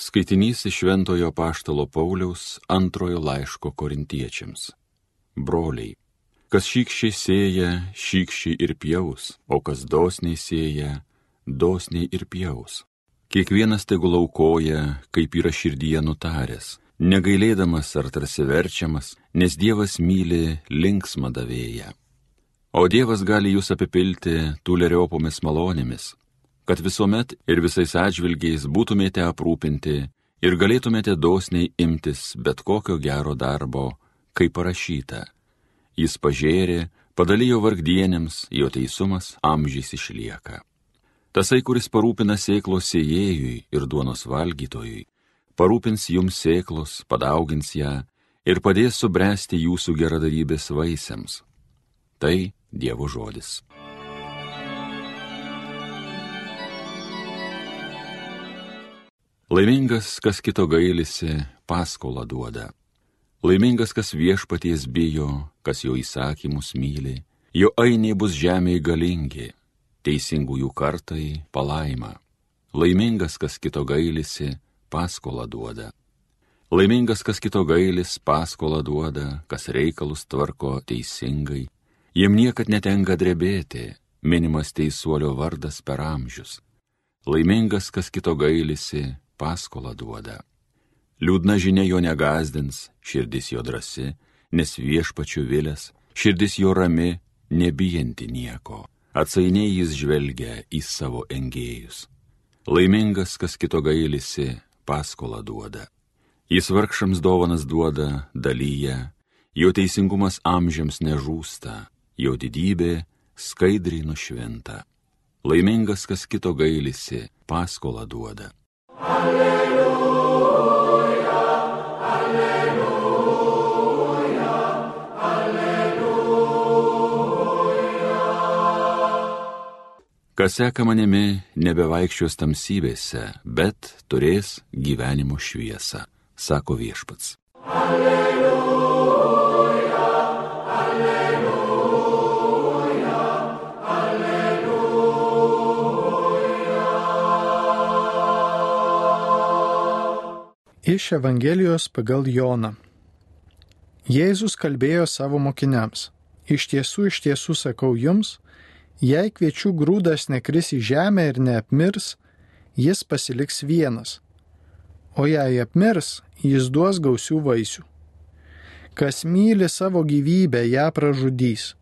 Skaitinys iš Šventojo Paštalo Pauliaus antrojo laiško korintiečiams. Broliai, kas šykščiai sėja, šykščiai ir pjaus, o kas dosniai sėja, dosniai ir pjaus. Kiekvienas tegul aukoja, kaip yra širdyje nutaręs, negailėdamas ar tarsi verčiamas, nes Dievas myli linksmą davėją. O Dievas gali jūs apipilti tuleriopomis malonėmis, kad visuomet ir visais atžvilgiais būtumėte aprūpinti ir galėtumėte dosniai imtis bet kokio gero darbo, kaip parašyta. Jis pažėrė, padalijo vargdienėms, jo teisumas amžiais išlieka. Tasai, kuris parūpina sėklos sėjėjui ir duonos valgytojui, parūpins jums sėklos, padaugins ją ir padės subręsti jūsų geradarybės vaisiams. Tai Dievo žodis. Laimingas, kas kito gailisi, paskolą duoda. Laimingas, kas viešpaties bijo, kas jo įsakymus myli, jo ainiai bus žemėje galingi, teisingųjų kartai palaima. Laimingas, kas kito gailisi, paskolą duoda. Laimingas, kas kito gailis, paskolą duoda, kas reikalus tvarko teisingai, jiem niekad netenka drebėti, minimas teisuolio vardas per amžius. Laimingas, kas kito gailisi, paskolą duoda. Liūdna žinia jo negazdins, širdis jo drasi, nes viešpačių vilės, širdis jo rami, nebijanti nieko. Atsainiai jis žvelgia į savo engėjus. Laimingas, kas kito gailisi, paskolą duoda. Jis vargšams dovanas duoda, dalyja, jo teisingumas amžiams nežūsta, jo didybė skaidriai nušventa. Laimingas, kas kito gailisi, paskolą duoda. Kas seka manimi, nebevaikščios tamsybėse, bet turės gyvenimo šviesą, sako viešpats. Alleluja. Iš Evangelijos pagal Joną. Jėzus kalbėjo savo mokiniams. Iš tiesų, iš tiesų sakau jums, jei kviečių grūdas nekris į žemę ir neapmirs, jis pasiliks vienas. O jei apmirs, jis duos gausių vaisių. Kas myli savo gyvybę, ją pražudys.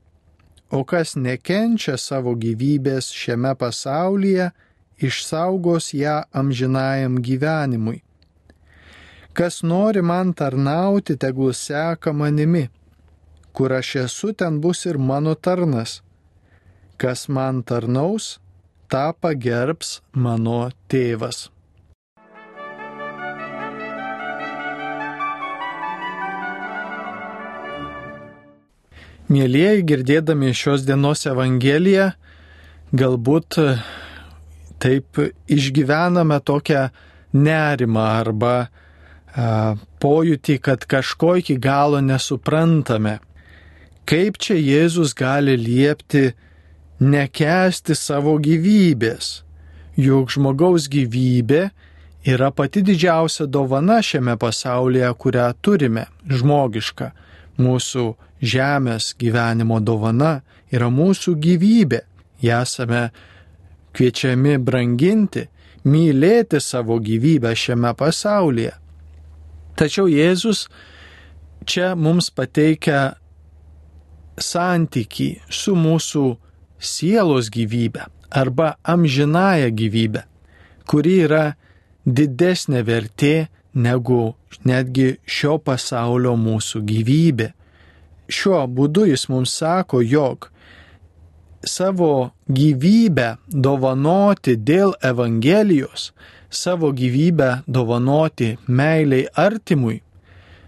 O kas nekenčia savo gyvybės šiame pasaulyje, išsaugos ją amžinajam gyvenimui. Kas nori man tarnauti, tegul seka manimi. Kur aš esu, ten bus ir mano tarnas. Kas man tarnaus, tą pagerbs mano tėvas. Mėlyjeji, girdėdami šios dienos Evangeliją, galbūt taip išgyvename tokią nerimą arba pojūtį, kad kažko iki galo nesuprantame. Kaip čia Jėzus gali liepti nekesti savo gyvybės? Juk žmogaus gyvybė yra pati didžiausia dovana šiame pasaulyje, kurią turime - žmogiška. Mūsų žemės gyvenimo dovana yra mūsų gyvybė. Esame kviečiami branginti, mylėti savo gyvybę šiame pasaulyje. Tačiau Jėzus čia mums pateikia santyki su mūsų sielos gyvybė arba amžinąją gyvybę, kuri yra didesnė vertė negu netgi šio pasaulio mūsų gyvybė. Šiuo būdu jis mums sako, jog savo gyvybę dovanoti dėl Evangelijos savo gyvybę dovanoti meiliai artimui,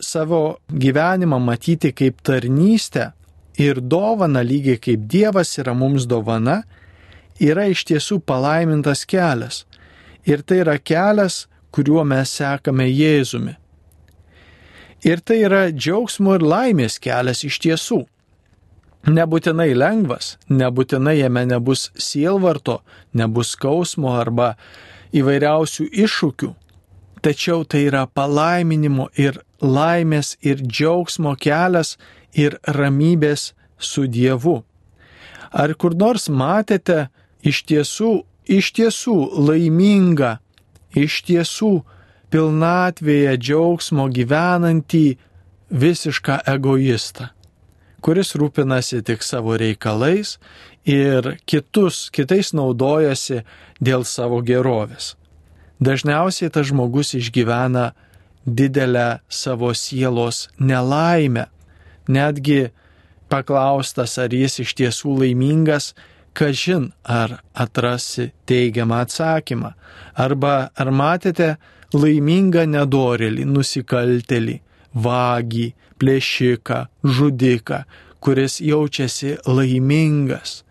savo gyvenimą matyti kaip tarnystę ir dovana lygiai kaip Dievas yra mums dovana, yra iš tiesų palaimintas kelias. Ir tai yra kelias, kuriuo mes sekame Jėzumi. Ir tai yra džiaugsmo ir laimės kelias iš tiesų. Nebūtinai lengvas, nebūtinai jame nebus sielvarto, nebus skausmo arba įvairiausių iššūkių. tačiau tai yra palaiminimo ir laimės ir džiaugsmo kelias ir ramybės su Dievu. Ar kur nors matėte iš tiesų, iš tiesų laimingą, iš tiesų pilnatvėje džiaugsmo gyvenantį visišką egoistą, kuris rūpinasi tik savo reikalais ir kitus, kitais naudojasi dėl savo gerovės. Dažniausiai tas žmogus išgyvena didelę savo sielos nelaimę. Netgi paklaustas, ar jis iš tiesų laimingas, kažin ar atrasi teigiamą atsakymą. Arba ar matėte laimingą nedorėlį, nusikaltelį, vagį, plėšiką, žudiką, kuris jaučiasi laimingas.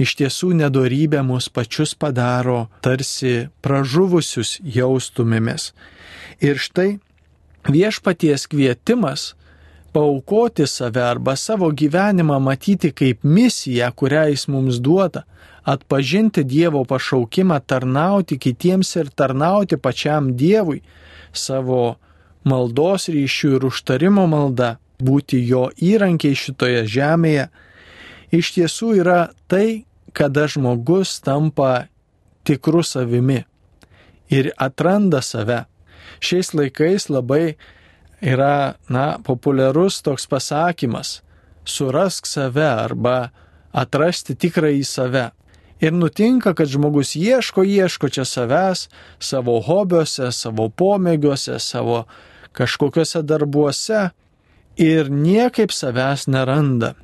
Iš tiesų nedorybė mus pačius padaro tarsi pražuvusius jaustumėmės. Ir štai viešpaties kvietimas paukoti save arba savo gyvenimą matyti kaip misiją, kurią jis mums duoda, atpažinti Dievo pašaukimą, tarnauti kitiems ir tarnauti pačiam Dievui, savo maldos ryšių ir užtarimo malda, būti jo įrankiai šitoje žemėje, iš tiesų yra tai, kada žmogus tampa tikru savimi ir atranda save. Šiais laikais labai yra, na, populiarus toks pasakymas - surask save arba atrasti tikrąjį save. Ir nutinka, kad žmogus ieško, ieško čia savęs, savo hobiuose, savo pomėgiuose, savo kažkokiuose darbuose ir niekaip savęs neranda.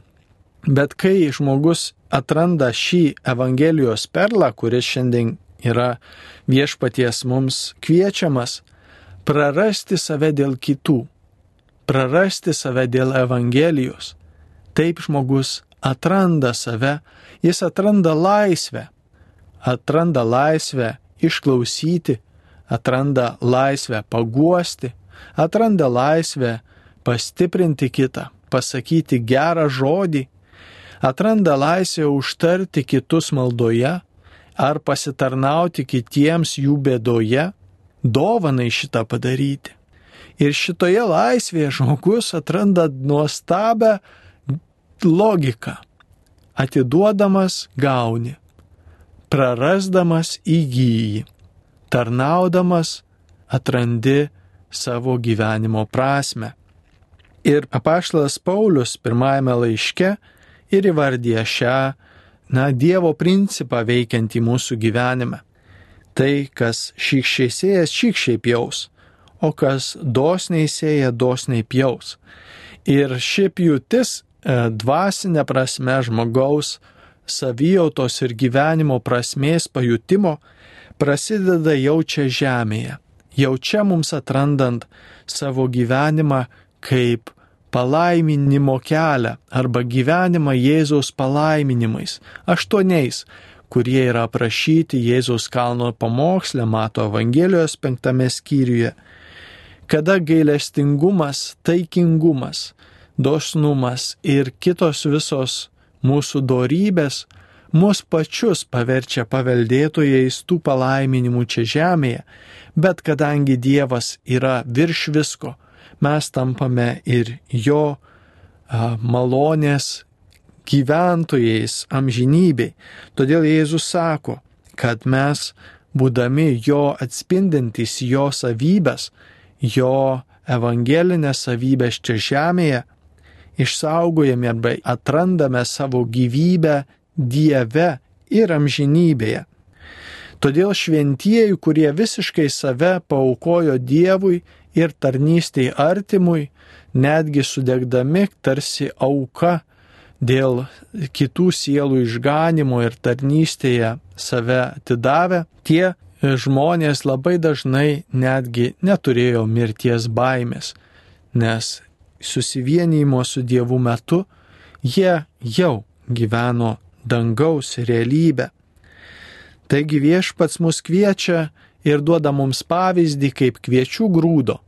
Bet kai žmogus atranda šį Evangelijos perlą, kuris šiandien yra viešpaties mums kviečiamas, prarasti save dėl kitų, prarasti save dėl Evangelijos. Taip žmogus atranda save, jis atranda laisvę, atranda laisvę išklausyti, atranda laisvę paguosti, atranda laisvę pastiprinti kitą, pasakyti gerą žodį, atranda laisvę užtarti kitus maldoje ar pasitarnauti kitiems jų bėdoje dovanai šitą padaryti. Ir šitoje laisvėje žmogus atranda nuostabę logiką. Atiduodamas gauni, prarasdamas įgyji, tarnaudamas atrandi savo gyvenimo prasme. Ir apaštalas Paulius pirmajame laiške ir įvardyja šią, na, Dievo principą veikiantį mūsų gyvenime tai, kas šykščiai sėjas, šykščiai pjaus, o kas dosniai sėja, dosniai pjaus. Ir ši pjūtis e, dvasinė prasme žmogaus savijautos ir gyvenimo prasmės pajutimo prasideda jau čia žemėje, jau čia mums atrandant savo gyvenimą kaip palaiminimo kelią arba gyvenimą Jėzaus palaiminimais, aštuoniais, kurie yra aprašyti Jėzaus kalno pamoksle, mato Evangelijos penktame skyriuje, kada gailestingumas, taikingumas, dosnumas ir kitos visos mūsų dorybės mus pačius paverčia paveldėtojais tų palaiminimų čia žemėje, bet kadangi Dievas yra virš visko, mes tampame ir jo malonės gyventojais amžinybei. Todėl Jėzus sako, kad mes, būdami jo atspindintys jo savybės, jo evangelinės savybės čia žemėje, išsaugojame arba atrandame savo gyvybę Dieve ir amžinybėje. Todėl šventieji, kurie visiškai save paukojo Dievui ir tarnystėj artimui, netgi sudegdami tarsi auka dėl kitų sielų išganimo ir tarnystėje save atidavę, tie žmonės labai dažnai netgi neturėjo mirties baimės, nes susivienijimo su Dievu metu jie jau gyveno dangaus realybę. Taigi viešpats mus kviečia ir duoda mums pavyzdį kaip kviečių grūdo.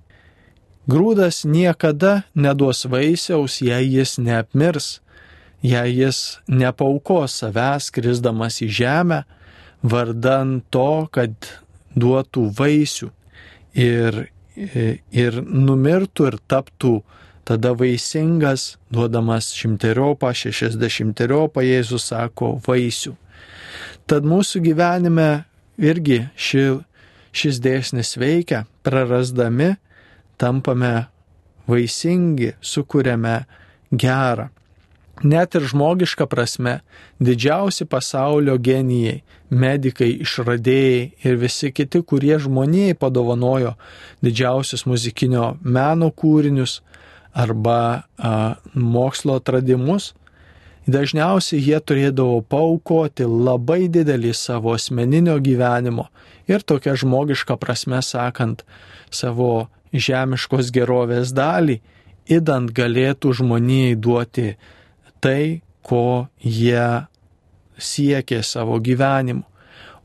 Grūdas niekada neduos vaisiaus, jei jis neapmirs, jei jis nepaukos savęs krisdamas į žemę, vardan to, kad duotų vaisių. ir, ir numirtų ir taptų tada vaisingas, duodamas šimteriopą, šešiasdešimteriopą, Jėzus sako, vaisių. Tad mūsų gyvenime irgi ši, šis dėsnis veikia, prarasdami tampame vaisingi, sukūrėme gerą. Net ir žmogiška prasme, didžiausi pasaulio genijai, medikai, išradėjai ir visi kiti, kurie žmonijai padovanojo didžiausius muzikinio meno kūrinius arba a, mokslo atradimus, dažniausiai jie turėdavo paukoti labai didelį savo asmeninio gyvenimo ir tokia žmogiška prasme sakant savo žemiškos gerovės dalį, įdant galėtų žmonijai duoti tai, ko jie siekė savo gyvenimu.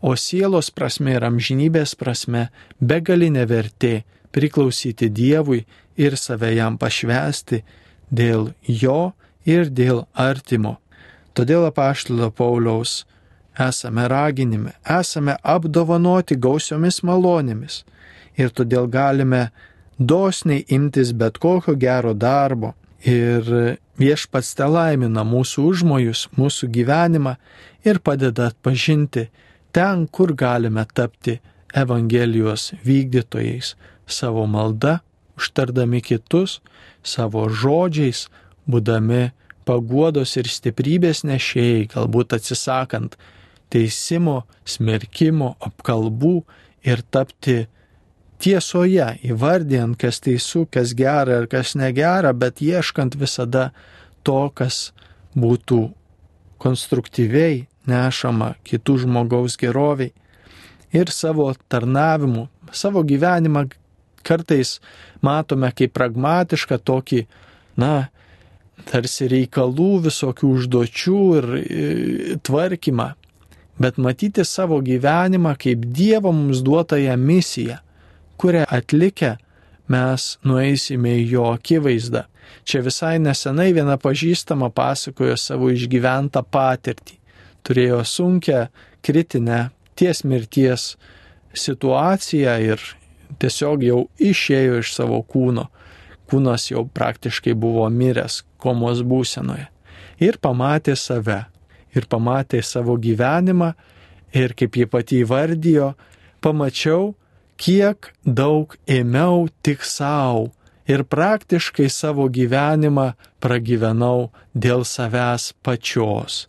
O sielos prasme ir amžinybės prasme begalinė vertė priklausyti Dievui ir save jam pašvesti dėl jo ir dėl artimo. Todėl apaštalo Pauliaus esame raginime, esame apdovanoti gausiomis malonėmis ir todėl galime dosniai imtis bet kokio gero darbo ir viešpats te laimina mūsų užmojus, mūsų gyvenimą ir padeda atpažinti ten, kur galime tapti Evangelijos vykdytojais savo malda, užtardami kitus, savo žodžiais, būdami paguodos ir stiprybės nešėjai, galbūt atsisakant teisimo, smerkimo, apkalbų ir tapti tiesoje, įvardijant, kas teisų, kas gera ir kas negera, bet ieškant visada to, kas būtų konstruktyviai nešama kitų žmogaus geroviai ir savo tarnavimu, savo gyvenimą kartais matome kaip pragmatišką tokį, na, tarsi reikalų visokių užduočių ir e, tvarkymą, bet matyti savo gyvenimą kaip Dievo mums duotąją misiją, kurią atlikę mes nueisime į jo akivaizdą. Čia visai nesenai viena pažįstama pasakojo savo išgyventą patirtį. Turėjo sunkę, kritinę ties mirties situaciją ir tiesiog jau išėjo iš savo kūno. Kūnas jau praktiškai buvo miręs komos būsenoje. Ir pamatė save. Ir pamatė savo gyvenimą. Ir kaip jie pati įvardijo, pamačiau, kiek daug ėmiau tik savo ir praktiškai savo gyvenimą pragyvenau dėl savęs pačios.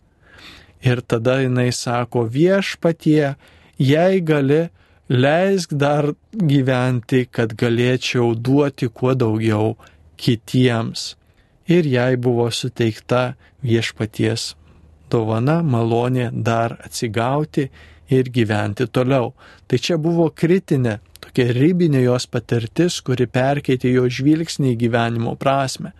Ir tada jinai sako viešpatie, jei gali, leisk dar gyventi, kad galėčiau duoti kuo daugiau kitiems. Ir jai buvo suteikta viešpaties dovana, malonė dar atsigauti ir gyventi toliau. Tai čia buvo kritinė, tokia ribinė jos patirtis, kuri perkeitė jo žvilgsnį į gyvenimo prasme.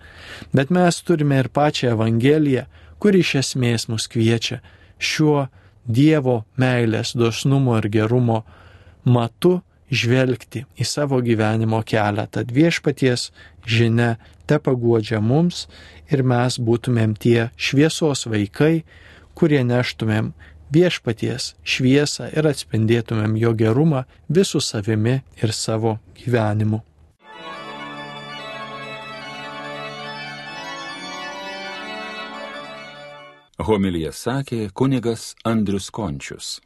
Bet mes turime ir pačią Evangeliją, kuri iš esmės mus kviečia šiuo Dievo meilės, dosnumo ir gerumo matu žvelgti į savo gyvenimo kelią. Tad viešpaties žinia te paguodžia mums ir mes būtumėm tie šviesos vaikai, kurie neštumėm viešpaties šviesą ir atspindėtumėm jo gerumą visų savimi ir savo gyvenimu. Homilija sakė kunigas Andrius Končius.